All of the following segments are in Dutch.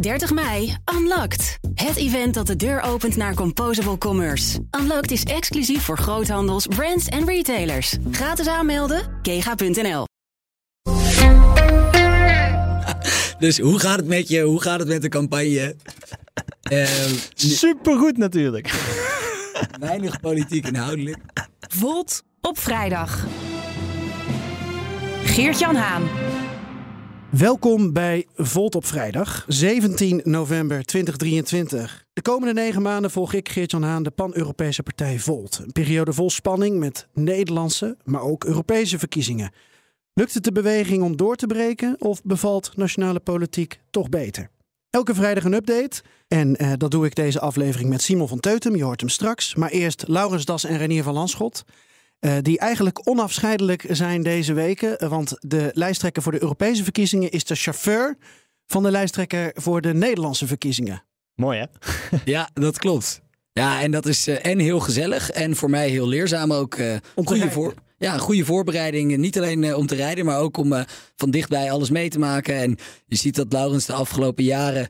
30 mei, Unlocked. Het event dat de deur opent naar Composable Commerce. Unlocked is exclusief voor groothandels, brands en retailers. Gratis aanmelden, kega.nl. Dus hoe gaat het met je? Hoe gaat het met de campagne? Uh, Supergoed natuurlijk. weinig politiek inhoudelijk. Volt op vrijdag. Geert-Jan Haan. Welkom bij Volt op vrijdag, 17 november 2023. De komende negen maanden volg ik Geert-Jan Haan de pan-Europese partij Volt. Een periode vol spanning met Nederlandse, maar ook Europese verkiezingen. Lukt het de beweging om door te breken of bevalt nationale politiek toch beter? Elke vrijdag een update. En eh, dat doe ik deze aflevering met Simon van Teutem. Je hoort hem straks. Maar eerst Laurens Das en Renier van Landschot. Uh, die eigenlijk onafscheidelijk zijn deze weken. Want de lijsttrekker voor de Europese verkiezingen is de chauffeur van de lijsttrekker voor de Nederlandse verkiezingen. Mooi hè? Ja, dat klopt. Ja, en dat is uh, en heel gezellig en voor mij heel leerzaam ook. Uh, goede, voor, ja, goede voorbereiding. Niet alleen uh, om te rijden, maar ook om van dichtbij alles mee te maken. En je ziet dat Laurens de afgelopen jaren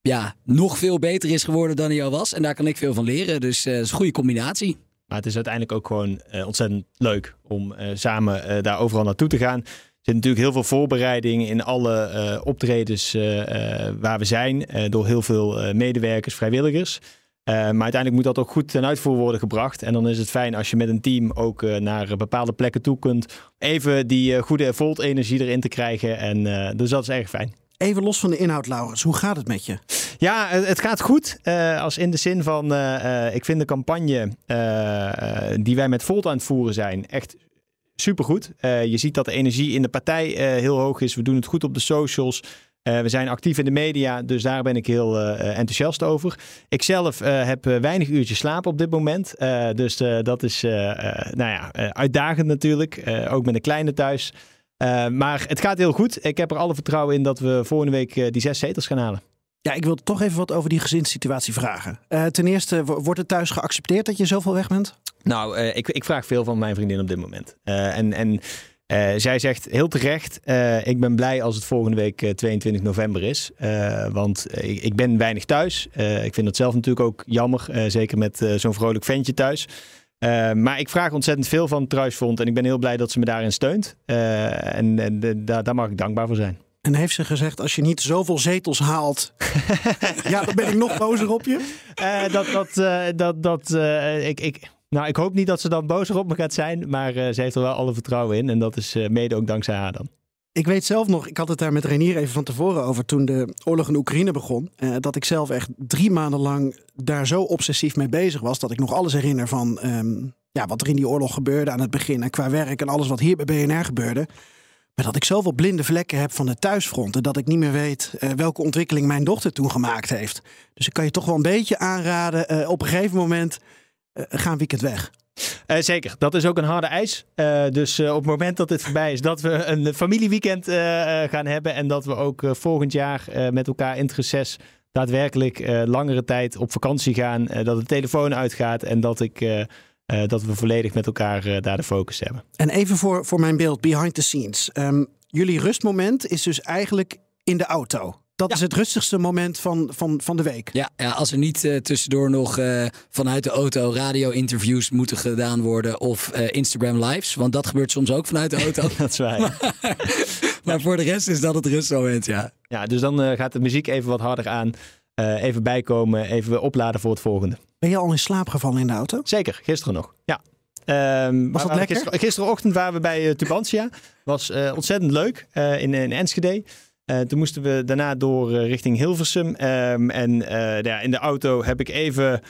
ja, nog veel beter is geworden dan hij al was. En daar kan ik veel van leren. Dus het is een goede combinatie. Maar het is uiteindelijk ook gewoon uh, ontzettend leuk om uh, samen uh, daar overal naartoe te gaan. Er zit natuurlijk heel veel voorbereiding in alle optredens waar we zijn. door heel veel medewerkers, vrijwilligers. maar uiteindelijk moet dat ook goed ten uitvoer worden gebracht. En dan is het fijn als je met een team ook naar bepaalde plekken toe kunt. Even die goede volt-energie erin te krijgen. En, dus dat is erg fijn. Even los van de inhoud, Laurens. Hoe gaat het met je? Ja, het gaat goed. Uh, als in de zin van, uh, uh, ik vind de campagne die wij met Volt aan voeren zijn echt supergoed. je ziet dat de energie in de partij heel hoog is. We doen het goed op de socials. we zijn actief in de media, dus daar ben ik heel enthousiast over. Ik zelf heb weinig uurtjes slaap op dit moment. dus dat is nou ja, uitdagend natuurlijk. ook met een kleine thuis. Maar het gaat heel goed. Ik heb er alle vertrouwen in dat we volgende week die zes zetels gaan halen. Ja, ik wil toch even wat over die gezinssituatie vragen. Uh, ten eerste, wordt het thuis geaccepteerd dat je zoveel weg bent? Nou, ik, ik, vraag veel van mijn vriendin op dit moment. En, en zij zegt heel terecht, ik ben blij als het volgende week 22 november is. want ik, ik, ben weinig thuis. ik vind dat zelf natuurlijk ook jammer, zeker met zo'n vrolijk ventje thuis. Maar ik vraag ontzettend veel van het Truisfront en ik ben heel blij dat ze me daarin steunt. en, en daar mag ik dankbaar voor zijn. En heeft ze gezegd, als je niet zoveel zetels haalt, ja, dan ben ik nog bozer op je? Uh, dat, dat, uh, dat, dat, uh, ik, ik, nou, ik hoop niet dat ze dan bozer op me gaat zijn, maar ze heeft er wel alle vertrouwen in. En dat is mede ook dankzij haar dan. Ik weet zelf nog, ik had het daar met Renier even van tevoren over toen de oorlog in Oekraïne begon. dat ik zelf echt drie maanden lang daar zo obsessief mee bezig was, dat ik nog alles herinner van um, ja, wat er in die oorlog gebeurde aan het begin. En qua werk en alles wat hier bij BNR gebeurde. Maar dat ik zoveel blinde vlekken heb van de thuisfronten. dat ik niet meer weet uh, welke ontwikkeling mijn dochter toen gemaakt heeft. Dus ik kan je toch wel een beetje aanraden. Uh, op een gegeven moment uh, ga een weekend weg. Uh, zeker, dat is ook een harde eis. Uh, dus uh, op het moment dat dit voorbij is, dat we een familieweekend gaan hebben. En dat we ook volgend jaar met elkaar in het reces daadwerkelijk langere tijd op vakantie gaan. dat de telefoon uitgaat en dat ik dat we volledig met elkaar daar de focus hebben. En even voor, voor mijn beeld, behind the scenes. Um, jullie rustmoment is dus eigenlijk in de auto. Dat ja. is het rustigste moment van, van, van de week. Ja, ja als er niet uh, tussendoor nog vanuit de auto radio-interviews moeten gedaan worden of Instagram lives. Want dat gebeurt soms ook vanuit de auto. dat is waar. maar, maar voor de rest is dat het rustmoment, ja. Ja, dus dan gaat de muziek even wat harder aan. even bijkomen, even opladen voor het volgende. Ben je al in slaap gevallen in de auto? Zeker, gisteren nog. Ja. Um, was dat lekker? Gister, gisterochtend waren we bij uh, Tubantia. Was uh, ontzettend leuk uh, in, in Enschede. Toen moesten we daarna door richting Hilversum. Um, en ja, in de auto heb ik even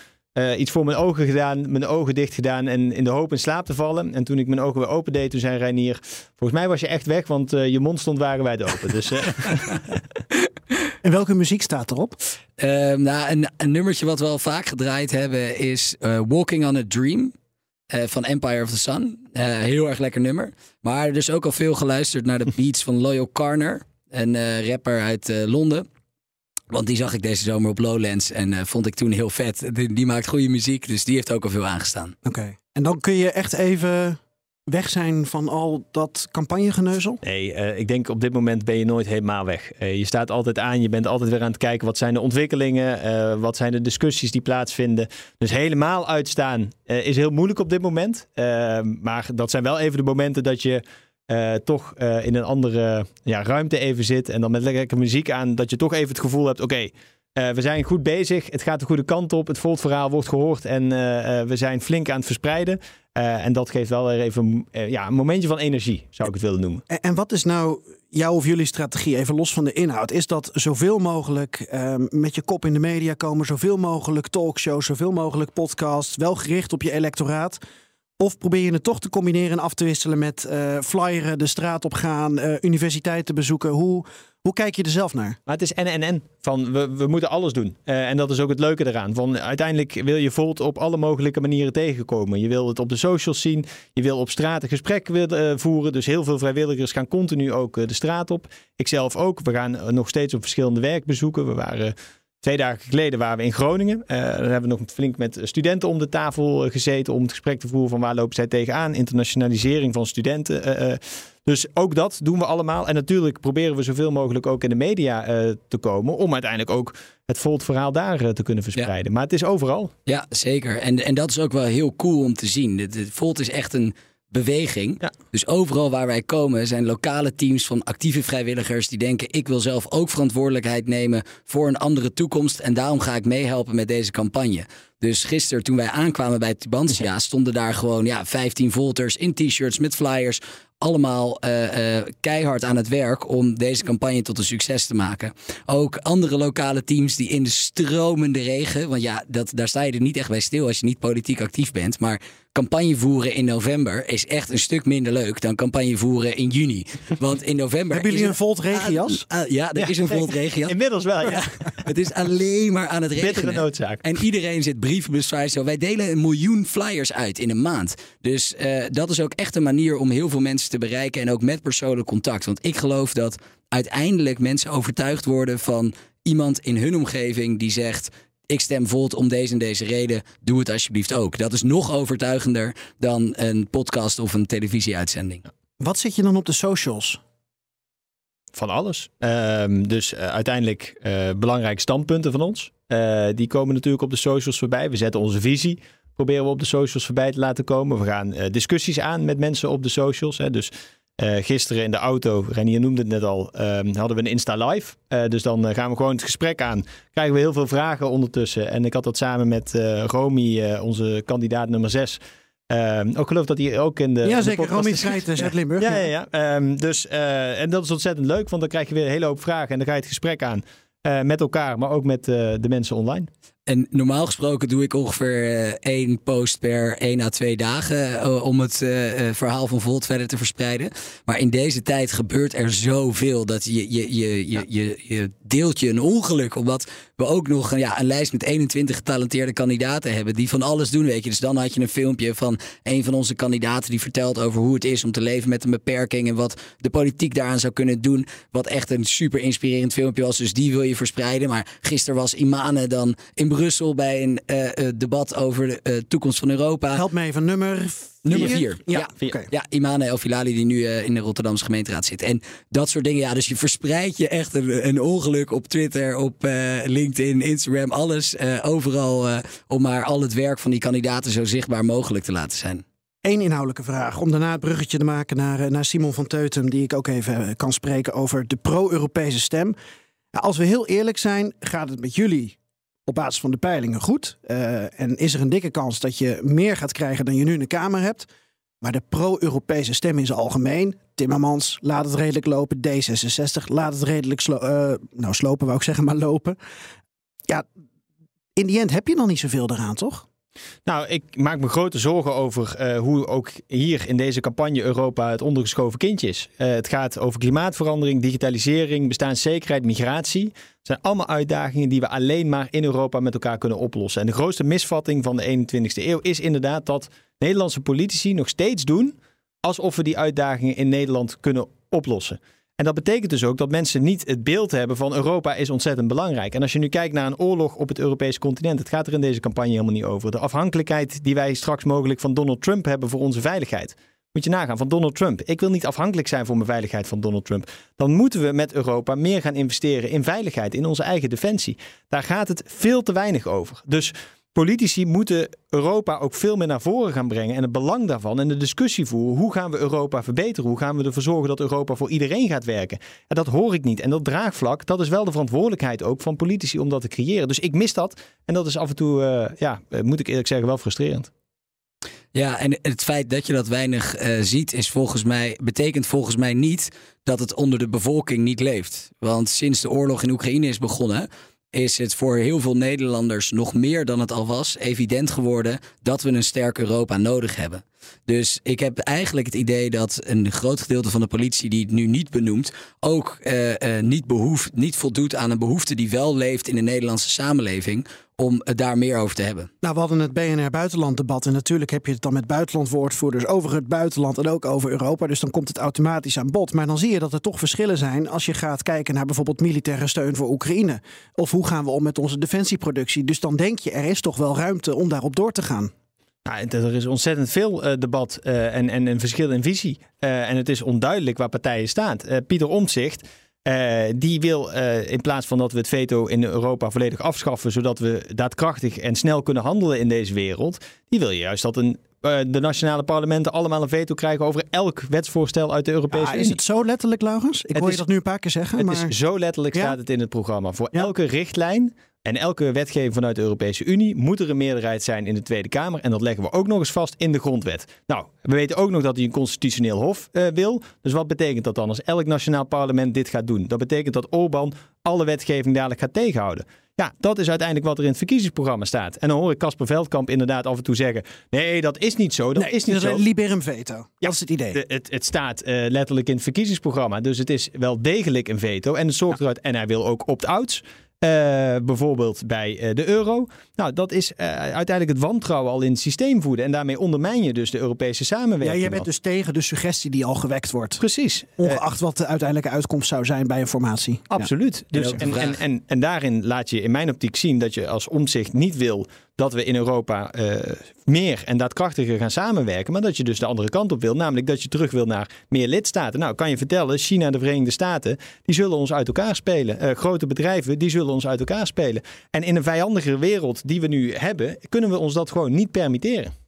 iets voor mijn ogen gedaan, mijn ogen dicht gedaan en in de hoop in slaap te vallen. En toen ik mijn ogen weer open deed, toen zei Reinier, volgens mij was je echt weg, want je mond stond wagenwijd open. Dus, En welke muziek staat erop? Uh, nou, een, een, nummertje wat we al vaak gedraaid hebben is uh, Walking on a Dream. Uh, van Empire of the Sun. Uh, heel erg lekker nummer. Maar er is ook al veel geluisterd naar de beats van Loyal Carner. Een rapper uit Londen. Want die zag ik deze zomer op Lowlands en vond ik toen heel vet. Die, die, maakt goede muziek, dus die heeft ook al veel aangestaan. Oké. Okay. En dan kun je echt even weg zijn van al dat campagnegeneuzel? Nee, uh, ik denk op dit moment ben je nooit helemaal weg. Uh, je staat altijd aan, je bent altijd weer aan het kijken wat zijn de ontwikkelingen, uh, wat zijn de discussies die plaatsvinden. Dus helemaal uitstaan is heel moeilijk op dit moment. maar dat zijn wel even de momenten dat je toch in een andere ja, ruimte even zit en dan met lekker muziek aan, dat je toch even het gevoel hebt, oké, uh, we zijn goed bezig. Het gaat de goede kant op. Het Volt-verhaal wordt gehoord. En we zijn flink aan het verspreiden. en dat geeft wel weer even ja, een momentje van energie, zou ik het willen noemen. En, en, wat is nou jouw of jullie strategie, even los van de inhoud? Is dat zoveel mogelijk ehm, met je kop in de media komen, zoveel mogelijk talkshows, zoveel mogelijk podcasts, wel gericht op je electoraat? Of probeer je het toch te combineren en af te wisselen met flyeren, de straat op gaan, universiteiten bezoeken? Hoe, hoe kijk je er zelf naar? Maar het is en. Van we, we moeten alles doen. Uh, en dat is ook het leuke eraan. Van uiteindelijk wil je Volt op alle mogelijke manieren tegenkomen. Je wil het op de socials zien. Je wil op straat een gesprek uh, voeren. Dus heel veel vrijwilligers gaan continu ook uh, de straat op. Ikzelf ook. We gaan nog steeds op verschillende werkbezoeken. We waren Twee dagen geleden waren we in Groningen. Uh, daar hebben we nog flink met studenten om de tafel gezeten om het gesprek te voeren van waar lopen zij tegenaan. Internationalisering van studenten. Uh, dus ook dat doen we allemaal. En natuurlijk proberen we zoveel mogelijk ook in de media te komen. Om uiteindelijk ook het Volt-verhaal daar uh, te kunnen verspreiden. Ja. Maar het is overal. Ja, zeker. En, en dat is ook wel heel cool om te zien. Volt is echt een beweging. Ja. Dus overal waar wij komen zijn lokale teams van actieve vrijwilligers die denken: ik wil zelf ook verantwoordelijkheid nemen voor een andere toekomst. En daarom ga ik meehelpen met deze campagne. Dus gisteren toen wij aankwamen bij Tubantia stonden daar gewoon ja, 15 volters in t-shirts met flyers allemaal uh, uh, keihard aan het werk om deze campagne tot een succes te maken. Ook andere lokale teams die in de stromende regen, want ja, dat, daar sta je er niet echt bij stil als je niet politiek actief bent, maar campagne voeren in november is echt een stuk minder leuk dan campagne voeren in juni. Want in november. Hebben jullie een Volt regenjas? Uh, ja, er is een Volt regenjas. Inmiddels wel, ja. het is alleen maar aan het regenen. Bittere noodzaak. En iedereen zit brievenbus Zo. Wij delen een miljoen flyers uit in een maand. Dus uh, dat is ook echt een manier om heel veel mensen te bereiken en ook met persoonlijk contact. Want ik geloof dat uiteindelijk mensen overtuigd worden van iemand in hun omgeving die zegt: ik stem Volt om deze en deze reden. Doe het alsjeblieft ook. Dat is nog overtuigender dan een podcast of een televisieuitzending. Wat zit je dan op de socials? Van alles. Uh, dus uh, uiteindelijk uh, belangrijke standpunten van ons. Uh, die komen natuurlijk op de socials voorbij. We zetten onze visie. Proberen we op de socials voorbij te laten komen. We gaan discussies aan met mensen op de socials. Hè. Dus uh, gisteren in de auto, Renier noemde het net al, uh, hadden we een Insta Live. Uh, dus dan gaan we gewoon het gesprek aan. Krijgen we heel veel vragen ondertussen. En ik had dat samen met Romy, onze kandidaat nummer 6. Ehm, ook geloof dat hij ook in de. Ja, zeker. Romy Schrijters uit Limburg. Ja, ja, ja. Um, dus, en dat is ontzettend leuk, want dan krijg je weer een hele hoop vragen. En dan ga je het gesprek aan met elkaar, maar ook met de mensen online. En normaal gesproken doe ik ongeveer uh, één post per één à twee dagen uh, om het uh, verhaal van Volt verder te verspreiden. Maar in deze tijd gebeurt er zoveel dat je, je, je, je, je, je deelt je een ongeluk. Omdat we ook nog ja, een lijst met 21 getalenteerde kandidaten hebben die van alles doen. Weet je. Dus dan had je een filmpje van een van onze kandidaten die vertelt over hoe het is om te leven met een beperking. En wat de politiek daaraan zou kunnen doen. Wat echt een super inspirerend filmpje was. Dus die wil je verspreiden. Maar gisteren was Imane dan in Brussel bij een uh, debat over de uh, toekomst van Europa. Help me even, nummer Nummer vier. Ja, ja, vier. Okay. ja Imane El Filali die nu uh, in de Rotterdamse gemeenteraad zit. En dat soort dingen. Ja, dus je verspreidt je echt een, een ongeluk op Twitter, op uh, LinkedIn, Instagram, alles. Uh, overal om maar al het werk van die kandidaten zo zichtbaar mogelijk te laten zijn. Eén inhoudelijke vraag, om daarna het bruggetje te maken naar, naar Simon van Teutem, die ik ook even kan spreken over de pro-Europese stem. Als we heel eerlijk zijn, gaat het met jullie op basis van de peilingen goed. Uh, en is er een dikke kans dat je meer gaat krijgen dan je nu in de Kamer hebt. Maar de pro-Europese stem in zijn algemeen, Timmermans, laat het redelijk lopen. D66, laat het redelijk uh, nou, slopen, wou ik zeggen, maar lopen. Ja, in die end heb je nog niet zoveel eraan, toch? Nou, ik maak me grote zorgen over uh, hoe ook hier in deze campagne Europa het ondergeschoven kindje is. Uh, het gaat over klimaatverandering, digitalisering, bestaanszekerheid, migratie. Het zijn allemaal uitdagingen die we alleen maar in Europa met elkaar kunnen oplossen. En de grootste misvatting van de 21ste eeuw is inderdaad dat Nederlandse politici nog steeds doen alsof we die uitdagingen in Nederland kunnen oplossen. En dat betekent dus ook dat mensen niet het beeld hebben van Europa is ontzettend belangrijk. En als je nu kijkt naar een oorlog op het Europese continent, het gaat er in deze campagne helemaal niet over. De afhankelijkheid die wij straks mogelijk van Donald Trump hebben voor onze veiligheid. Moet je nagaan van Donald Trump. Ik wil niet afhankelijk zijn voor mijn veiligheid van Donald Trump. Dan moeten we met Europa meer gaan investeren in veiligheid, in onze eigen defensie. Daar gaat het veel te weinig over. Dus Politici moeten Europa ook veel meer naar voren gaan brengen en het belang daarvan en de discussie voeren. Hoe gaan we Europa verbeteren? Hoe gaan we ervoor zorgen dat Europa voor iedereen gaat werken? En dat hoor ik niet. En dat draagvlak, dat is wel de verantwoordelijkheid ook van politici om dat te creëren. Dus ik mis dat. En dat is af en toe, uh, ja, eh, moet ik eerlijk zeggen, wel frustrerend. Ja, en het feit dat je dat weinig uh, ziet, is volgens mij, betekent volgens mij niet dat het onder de bevolking niet leeft. Want sinds de oorlog in Oekraïne is begonnen, is het voor heel veel Nederlanders nog meer dan het al was evident geworden dat we een sterk Europa nodig hebben. Dus ik heb eigenlijk het idee dat een groot gedeelte van de politie die het nu niet benoemt, ook uh, uh, niet, behoeft, niet voldoet aan een behoefte die wel leeft in de Nederlandse samenleving om het daar meer over te hebben. Nou, we hadden het BNR Buitenland debat en natuurlijk heb je het dan met buitenlandwoordvoerders over het buitenland en ook over Europa. Dus dan komt het automatisch aan bod. Maar dan zie je dat er toch verschillen zijn als je gaat kijken naar bijvoorbeeld militaire steun voor Oekraïne. Of hoe gaan we om met onze defensieproductie. Dus dan denk je, er is toch wel ruimte om daarop door te gaan. Nou, er is ontzettend veel uh, debat uh, en, en een verschil in visie. Uh, en het is onduidelijk waar partijen staan. Pieter Omtzigt uh, die wil uh, in plaats van dat we het veto in Europa volledig afschaffen, zodat we daadkrachtig en snel kunnen handelen in deze wereld, die wil juist dat een, de nationale parlementen allemaal een veto krijgen over elk wetsvoorstel uit de Europese ja, Unie. Is het zo letterlijk, Laurens? Ik het hoor je dat nu een paar keer zeggen. Het maar... is zo letterlijk ja? staat het in het programma. Voor ja? elke richtlijn en elke wetgeving vanuit de Europese Unie moet er een meerderheid zijn in de Tweede Kamer. En dat leggen we ook nog eens vast in de grondwet. Nou, we weten ook nog dat hij een constitutioneel hof uh, wil. Dus wat betekent dat dan als elk nationaal parlement dit gaat doen? Dat betekent dat Orbán alle wetgeving dadelijk gaat tegenhouden. Ja, dat is uiteindelijk wat er in het verkiezingsprogramma staat. En dan hoor ik Casper Veldkamp inderdaad af en toe zeggen: nee, dat is niet zo. Dat nee, is niet dat zo. Is liberum veto. Ja, dat is het idee. De, het, het, staat uh, letterlijk in het verkiezingsprogramma. Dus het is wel degelijk een veto. En het zorgt ja. eruit. En hij wil ook opt-outs. Uh, bijvoorbeeld bij uh, de euro. Nou, dat is uh, uiteindelijk het wantrouwen al in het systeem voeden. En daarmee ondermijn je dus de Europese samenwerking. Ja, jij bent dus tegen de suggestie die al gewekt wordt. Precies. Ongeacht wat de uiteindelijke uitkomst zou zijn bij een formatie. Absoluut. Ja. Dus, en, en, en, en daarin laat je in mijn optiek zien dat je als omzicht niet wil dat we in Europa uh, meer en daadkrachtiger gaan samenwerken. Maar dat je dus de andere kant op wil. Namelijk dat je terug wil naar meer lidstaten. Nou, kan je vertellen, China en de Verenigde Staten, die zullen ons uit elkaar spelen. Uh, grote bedrijven, die zullen ons uit elkaar spelen. En in een vijandigere wereld die we nu hebben, kunnen we ons dat gewoon niet permitteren.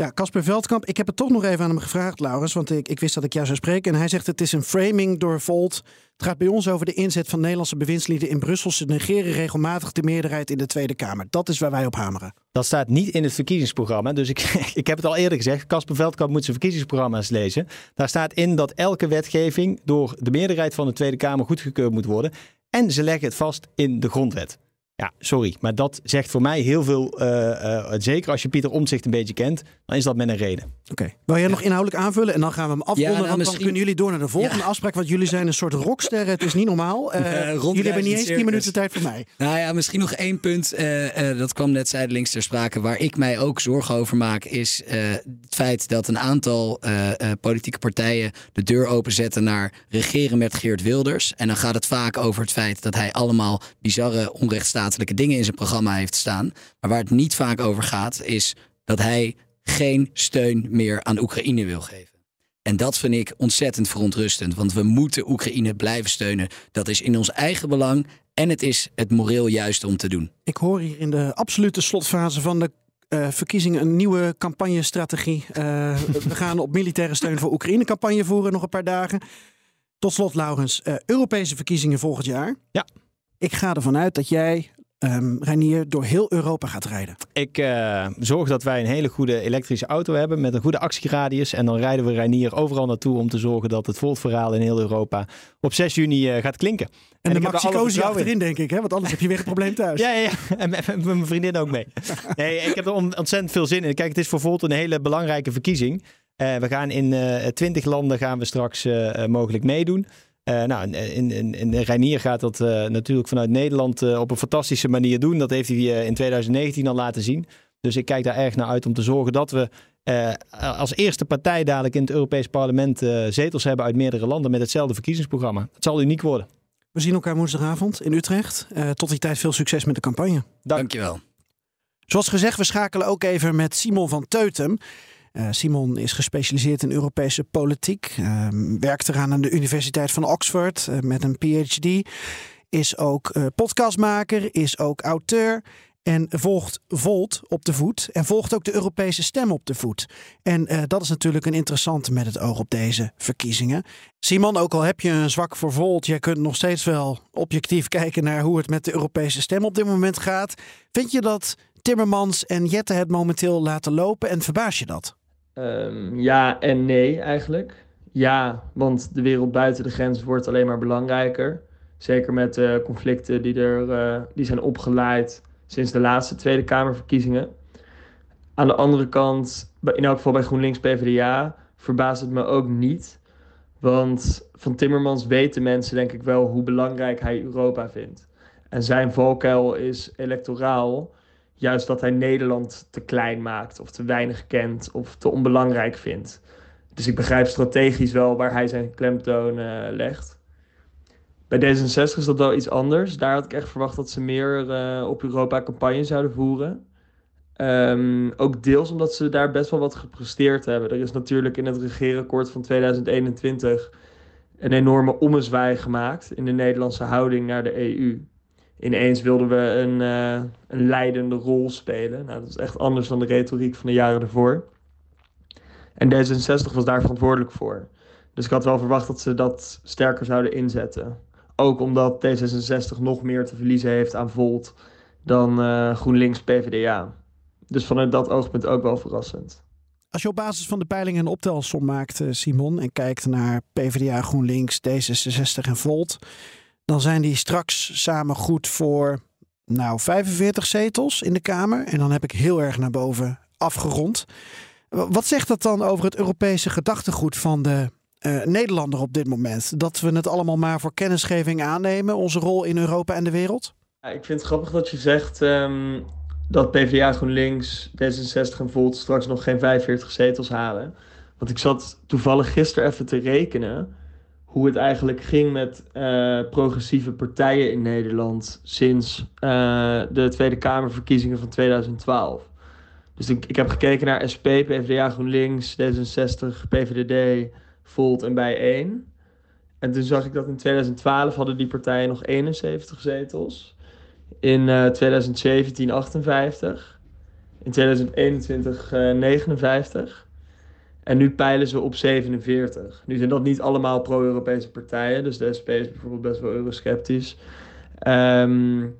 Ja, Casper Veldkamp, ik heb het toch nog even aan hem gevraagd, Laurens. Want ik, ik wist dat ik jou zou spreken. En hij zegt het is een framing door Volt. Het gaat bij ons over de inzet van Nederlandse bewindslieden in Brussel. Ze negeren regelmatig de meerderheid in de Tweede Kamer. Dat is waar wij op hameren. Dat staat niet in het verkiezingsprogramma. Dus ik, ik heb het al eerder gezegd. Casper Veldkamp moet zijn verkiezingsprogramma's lezen. Daar staat in dat elke wetgeving door de meerderheid van de Tweede Kamer goedgekeurd moet worden. En ze leggen het vast in de grondwet. Ja, sorry, maar dat zegt voor mij heel veel. Uh, uh, zeker als je Pieter Omtzigt een beetje kent, dan is dat met een reden. Oké. Okay. Wil jij ja. nog inhoudelijk aanvullen en dan gaan we hem afronden? Ja, nou, want misschien... dan kunnen jullie door naar de volgende ja. afspraak. Want jullie zijn een soort rocksterren. Het is niet normaal. Uh, jullie hebben niet eens 10 minuten tijd voor mij. Nou ja, misschien nog één punt. dat kwam net zijdelings ter sprake. Waar ik mij ook zorgen over maak, is het feit dat een aantal politieke partijen de deur openzetten naar regeren met Geert Wilders. En dan gaat het vaak over het feit dat hij allemaal bizarre dingen in zijn programma heeft staan. Maar waar het niet vaak over gaat, is dat hij geen steun meer aan Oekraïne wil geven. En dat vind ik ontzettend verontrustend. Want we moeten Oekraïne blijven steunen. Dat is in ons eigen belang. En het is het moreel juiste om te doen. Ik hoor hier in de absolute slotfase van de uh, verkiezingen een nieuwe campagnestrategie. Uh, we gaan op militaire steun voor Oekraïne campagne voeren nog een paar dagen. Tot slot, Laurens, uh, Europese verkiezingen volgend jaar. Ja. Ik ga ervan uit dat jij um, Reinier door heel Europa gaat rijden? Ik uh, zorg dat wij een hele goede elektrische auto hebben met een goede actieradius. En dan rijden we Reinier overal naartoe om te zorgen dat het Volt-verhaal in heel Europa op 6 juni uh, gaat klinken. En, en de Maxicosi achterin, denk ik, hè? want anders heb je weer een probleem thuis. ja, ja, ja. en met mijn vriendin ook mee. nee, ik heb er ontzettend veel zin in. Kijk, het is voor Volt een hele belangrijke verkiezing. Uh, we gaan in twintig landen gaan we straks mogelijk meedoen. Uh, nou, in, in, in Reinier gaat dat uh, natuurlijk vanuit Nederland uh, op een fantastische manier doen. Dat heeft hij in 2019 al laten zien. Dus ik kijk daar erg naar uit om te zorgen dat we als eerste partij dadelijk in het Europees Parlement zetels hebben uit meerdere landen met hetzelfde verkiezingsprogramma. Het zal uniek worden. We zien elkaar woensdagavond in Utrecht. tot die tijd veel succes met de campagne. Dank. Dankjewel. Zoals gezegd, we schakelen ook even met Simon van Teutem. Simon is gespecialiseerd in Europese politiek, ehm, werkt eraan aan de Universiteit van Oxford met een PhD, is ook podcastmaker, is ook auteur en volgt Volt op de voet. En volgt ook de Europese stem op de voet. En dat is natuurlijk een interessante met het oog op deze verkiezingen. Simon, ook al heb je een zwak voor Volt, jij kunt nog steeds wel objectief kijken naar hoe het met de Europese stem op dit moment gaat. Vind je dat Timmermans en Jette het momenteel laten lopen en verbaas je dat? Um, ja en nee eigenlijk. Ja, want de wereld buiten de grens wordt alleen maar belangrijker. Zeker met de conflicten die, er, uh, die zijn opgeleid sinds de laatste Tweede Kamerverkiezingen. Aan de andere kant, in elk geval bij GroenLinks PvdA, verbaast het me ook niet. Want van Timmermans weten mensen denk ik wel hoe belangrijk hij Europa vindt. En zijn valkuil is electoraal juist dat hij Nederland te klein maakt of te weinig kent of te onbelangrijk vindt. Dus ik begrijp strategisch wel waar hij zijn klemtoon uh, legt. Bij D66 is dat wel iets anders. Daar had ik echt verwacht dat ze meer uh, op Europa campagne zouden voeren. Um, ook deels omdat ze daar best wel wat gepresteerd hebben. Er is natuurlijk in het regeerakkoord van 2021 een enorme ommezwaai gemaakt in de Nederlandse houding naar de EU. Ineens wilden we een, uh, een leidende rol spelen. Nou, dat is echt anders dan de retoriek van de jaren ervoor. En D66 was daar verantwoordelijk voor. Dus ik had wel verwacht dat ze dat sterker zouden inzetten. Ook omdat D66 nog meer te verliezen heeft aan Volt dan uh, GroenLinks PvdA. Dus vanuit dat oogpunt ook wel verrassend. Als je op basis van de peilingen een optelsom maakt, eh, Simon, en kijkt naar PvdA, GroenLinks, D66 en Volt, dan zijn die straks samen goed voor nou 45 zetels in de Kamer. En dan heb ik heel erg naar boven afgerond. Wat zegt dat dan over het Europese gedachtegoed van de uh, Nederlander op dit moment? Dat we het allemaal maar voor kennisgeving aannemen, onze rol in Europa en de wereld? Ja, ik vind het grappig dat je zegt um, dat PvdA, GroenLinks, D66 en Volt straks nog geen 45 zetels halen. Want ik zat toevallig gisteren even te rekenen hoe het eigenlijk ging met uh, progressieve partijen in Nederland sinds uh, de Tweede Kamerverkiezingen van 2012. Dus ik, ik heb gekeken naar SP, PvdA, GroenLinks, D66, PVDD, Volt en Bijeen. En toen zag ik dat in 2012 hadden die partijen nog 71 zetels. In uh, 2017 58. In 2021 uh, 59. En nu peilen ze op 47. Nu zijn dat niet allemaal pro-Europese partijen. Dus de SP is bijvoorbeeld best wel eurosceptisch. Um,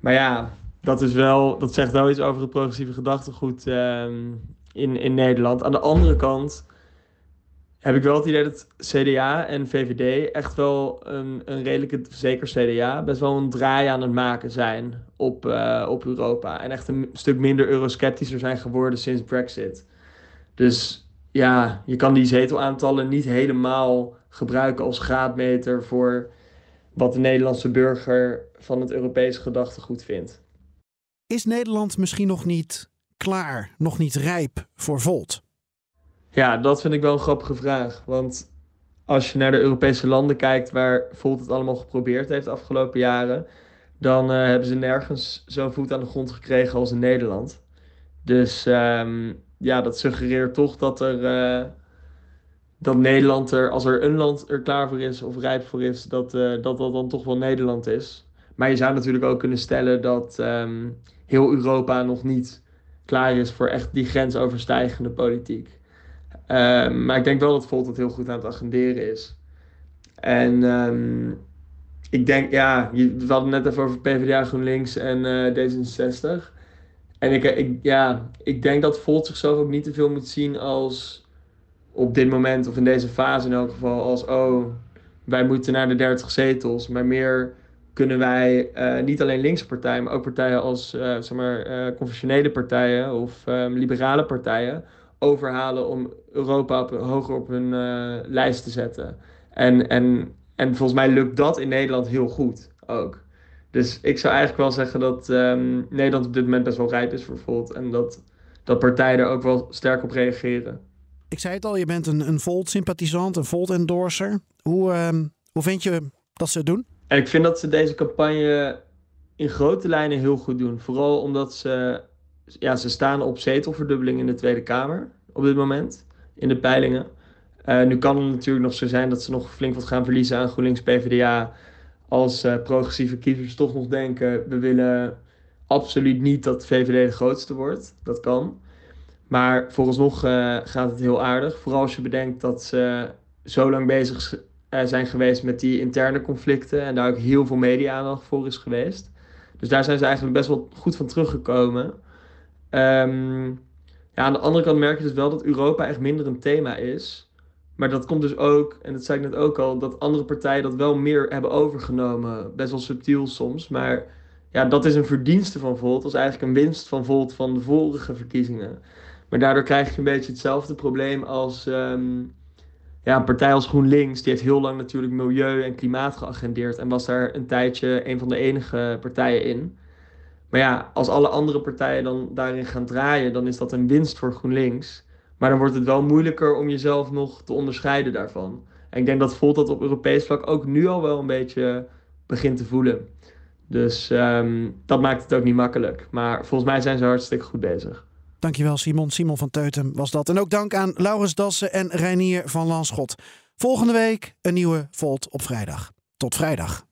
maar ja, dat, is wel, dat zegt wel iets over het progressieve gedachtegoed um, in, in Nederland. Aan de andere kant heb ik wel het idee dat CDA en VVD echt wel een, een redelijke, zeker CDA, best wel een draai aan het maken zijn op, uh, op Europa. En echt een stuk minder eurosceptischer zijn geworden sinds Brexit. Dus ja, je kan die zetelaantallen niet helemaal gebruiken als graadmeter voor wat de Nederlandse burger van het Europese gedachtegoed vindt. Is Nederland misschien nog niet klaar, nog niet rijp voor Volt? Ja, dat vind ik wel een grappige vraag. Want als je naar de Europese landen kijkt waar Volt het allemaal geprobeerd heeft de afgelopen jaren, dan uh, hebben ze nergens zo'n voet aan de grond gekregen als in Nederland. Dus um, ja, dat suggereert toch dat er. Uh, dat Nederland er, als er een land er klaar voor is of rijp voor is, dat, uh, dat dat dan toch wel Nederland is. Maar je zou natuurlijk ook kunnen stellen dat um, heel Europa nog niet klaar is voor echt die grensoverstijgende politiek. Um, maar ik denk wel dat Volt het heel goed aan het agenderen is. En um, ik denk, ja, we hadden net even over PvdA, GroenLinks en uh, D66. En ik, ik, ja, ik denk dat Volt zichzelf ook niet te veel moet zien als op dit moment, of in deze fase in elk geval, als oh, wij moeten naar de 30 zetels. Maar meer kunnen wij uh, niet alleen linkse partijen, maar ook partijen als uh, zeg maar, conventionele partijen of um, liberale partijen overhalen om Europa op, hoger op hun lijst te zetten. En, en, en volgens mij lukt dat in Nederland heel goed ook. Dus ik zou eigenlijk wel zeggen dat um, Nederland op dit moment best wel rijp is voor Volt. En dat, dat partijen er ook wel sterk op reageren. Ik zei het al, je bent een, een Volt-sympathisant, een Volt-endorser. Hoe, um, hoe vind je dat ze het doen? En ik vind dat ze deze campagne in grote lijnen heel goed doen. Vooral omdat ze ja, ze staan op zetelverdubbeling in de Tweede Kamer. op dit moment in de peilingen. Uh, nu kan het natuurlijk nog zo zijn dat ze nog flink wat gaan verliezen aan GroenLinks PvdA. Als uh, progressieve kiezers toch nog denken, we willen absoluut niet dat VVD de grootste wordt. Dat kan. Maar vooralsnog uh, gaat het heel aardig. Vooral als je bedenkt dat ze zo lang bezig zijn geweest met die interne conflicten. En daar ook heel veel media-aandacht voor is geweest. Dus daar zijn ze eigenlijk best wel goed van teruggekomen. Um, ja, aan de andere kant merk je dus wel dat Europa echt minder een thema is. Maar dat komt dus ook, en dat zei ik net ook al, dat andere partijen dat wel meer hebben overgenomen. Best wel subtiel soms. Maar ja, dat is een verdienste van Volt. Dat is eigenlijk een winst van Volt van de vorige verkiezingen. Maar daardoor krijg je een beetje hetzelfde probleem als um, ja, een partij als GroenLinks. Die heeft heel lang natuurlijk milieu en klimaat geagendeerd. En was daar een tijdje een van de enige partijen in. Maar ja, als alle andere partijen dan daarin gaan draaien, dan is dat een winst voor GroenLinks. Maar dan wordt het wel moeilijker om jezelf nog te onderscheiden daarvan. En ik denk dat Volt dat op Europees vlak ook nu al wel een beetje begint te voelen. Dus um, dat maakt het ook niet makkelijk. Maar volgens mij zijn ze hartstikke goed bezig. Dankjewel Simon. Simon van Teutem was dat. En ook dank aan Laurens Dassen en Reinier van Lanschot. Volgende week een nieuwe Volt op vrijdag. Tot vrijdag.